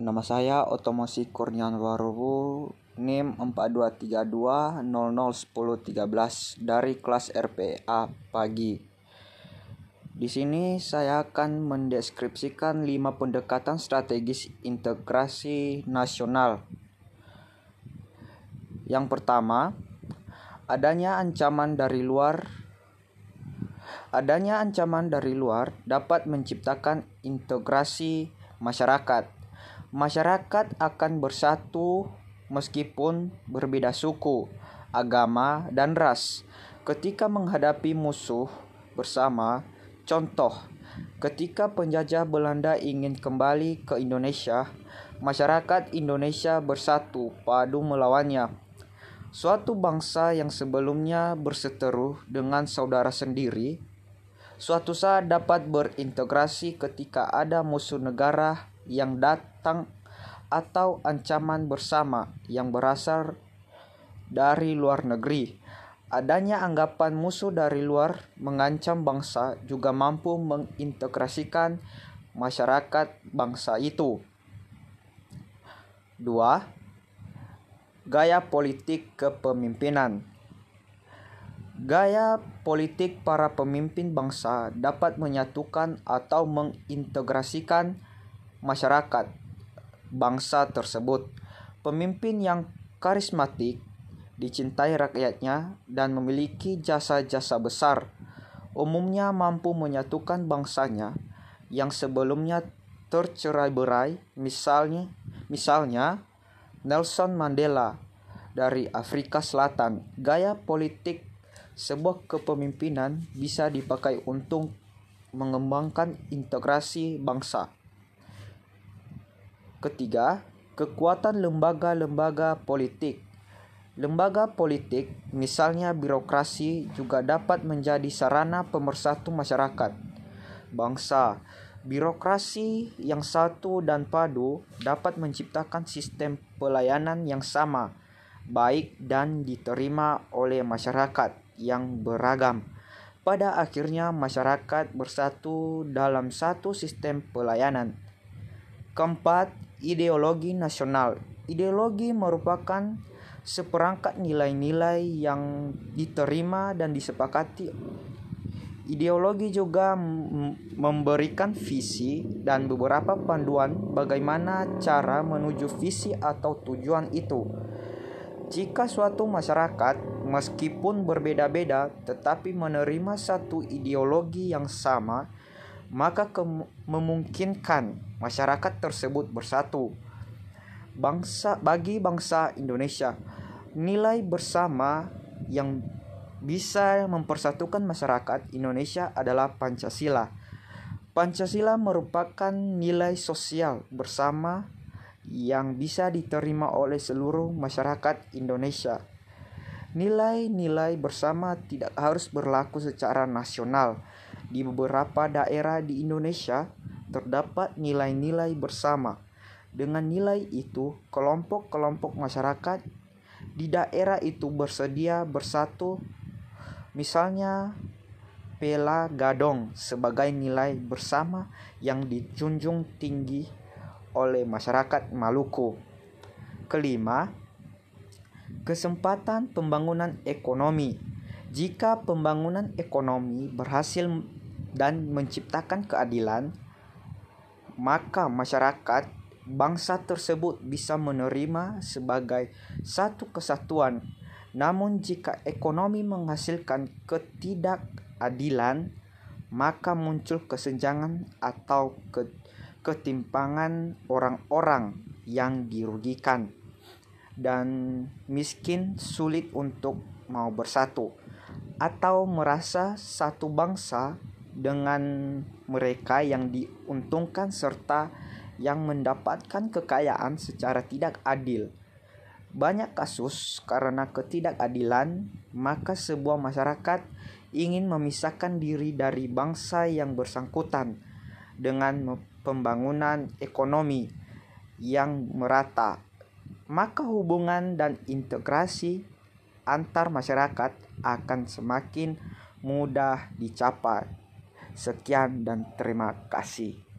Nama saya Otomosi Kurnian Warubu NIM 4232001013 dari kelas RPA pagi. Di sini saya akan mendeskripsikan lima pendekatan strategis integrasi nasional. Yang pertama, adanya ancaman dari luar Adanya ancaman dari luar dapat menciptakan integrasi masyarakat masyarakat akan bersatu meskipun berbeda suku, agama, dan ras. Ketika menghadapi musuh bersama, contoh, ketika penjajah Belanda ingin kembali ke Indonesia, masyarakat Indonesia bersatu padu melawannya. Suatu bangsa yang sebelumnya berseteru dengan saudara sendiri, suatu saat dapat berintegrasi ketika ada musuh negara yang datang atau ancaman bersama yang berasal dari luar negeri. Adanya anggapan musuh dari luar mengancam bangsa juga mampu mengintegrasikan masyarakat bangsa itu. 2. Gaya politik kepemimpinan. Gaya politik para pemimpin bangsa dapat menyatukan atau mengintegrasikan masyarakat bangsa tersebut. Pemimpin yang karismatik, dicintai rakyatnya, dan memiliki jasa-jasa besar, umumnya mampu menyatukan bangsanya yang sebelumnya tercerai-berai, misalnya, misalnya Nelson Mandela dari Afrika Selatan. Gaya politik sebuah kepemimpinan bisa dipakai untuk mengembangkan integrasi bangsa. Ketiga, kekuatan lembaga-lembaga politik. Lembaga politik, misalnya birokrasi, juga dapat menjadi sarana pemersatu masyarakat. Bangsa, birokrasi yang satu dan padu dapat menciptakan sistem pelayanan yang sama, baik dan diterima oleh masyarakat yang beragam. Pada akhirnya, masyarakat bersatu dalam satu sistem pelayanan. Keempat, ideologi nasional. Ideologi merupakan seperangkat nilai-nilai yang diterima dan disepakati. Ideologi juga memberikan visi dan beberapa panduan bagaimana cara menuju visi atau tujuan itu. Jika suatu masyarakat, meskipun berbeda-beda, tetapi menerima satu ideologi yang sama, maka memungkinkan masyarakat tersebut bersatu. Bangsa bagi bangsa Indonesia, nilai bersama yang bisa mempersatukan masyarakat Indonesia adalah Pancasila. Pancasila merupakan nilai sosial bersama yang bisa diterima oleh seluruh masyarakat Indonesia. Nilai-nilai bersama tidak harus berlaku secara nasional. Di beberapa daerah di Indonesia, terdapat nilai-nilai bersama. Dengan nilai itu, kelompok-kelompok masyarakat di daerah itu bersedia bersatu. Misalnya, Pela Gadong sebagai nilai bersama yang dijunjung tinggi oleh masyarakat Maluku. Kelima, kesempatan pembangunan ekonomi. Jika pembangunan ekonomi berhasil dan menciptakan keadilan, maka masyarakat bangsa tersebut bisa menerima sebagai satu kesatuan. Namun jika ekonomi menghasilkan ketidakadilan, maka muncul kesenjangan atau ketimpangan orang-orang yang dirugikan dan miskin sulit untuk mau bersatu atau merasa satu bangsa dengan mereka yang diuntungkan serta yang mendapatkan kekayaan secara tidak adil. Banyak kasus karena ketidakadilan, maka sebuah masyarakat ingin memisahkan diri dari bangsa yang bersangkutan dengan pembangunan ekonomi yang merata. Maka hubungan dan integrasi antar masyarakat akan semakin mudah dicapai. Sekian dan terima kasih.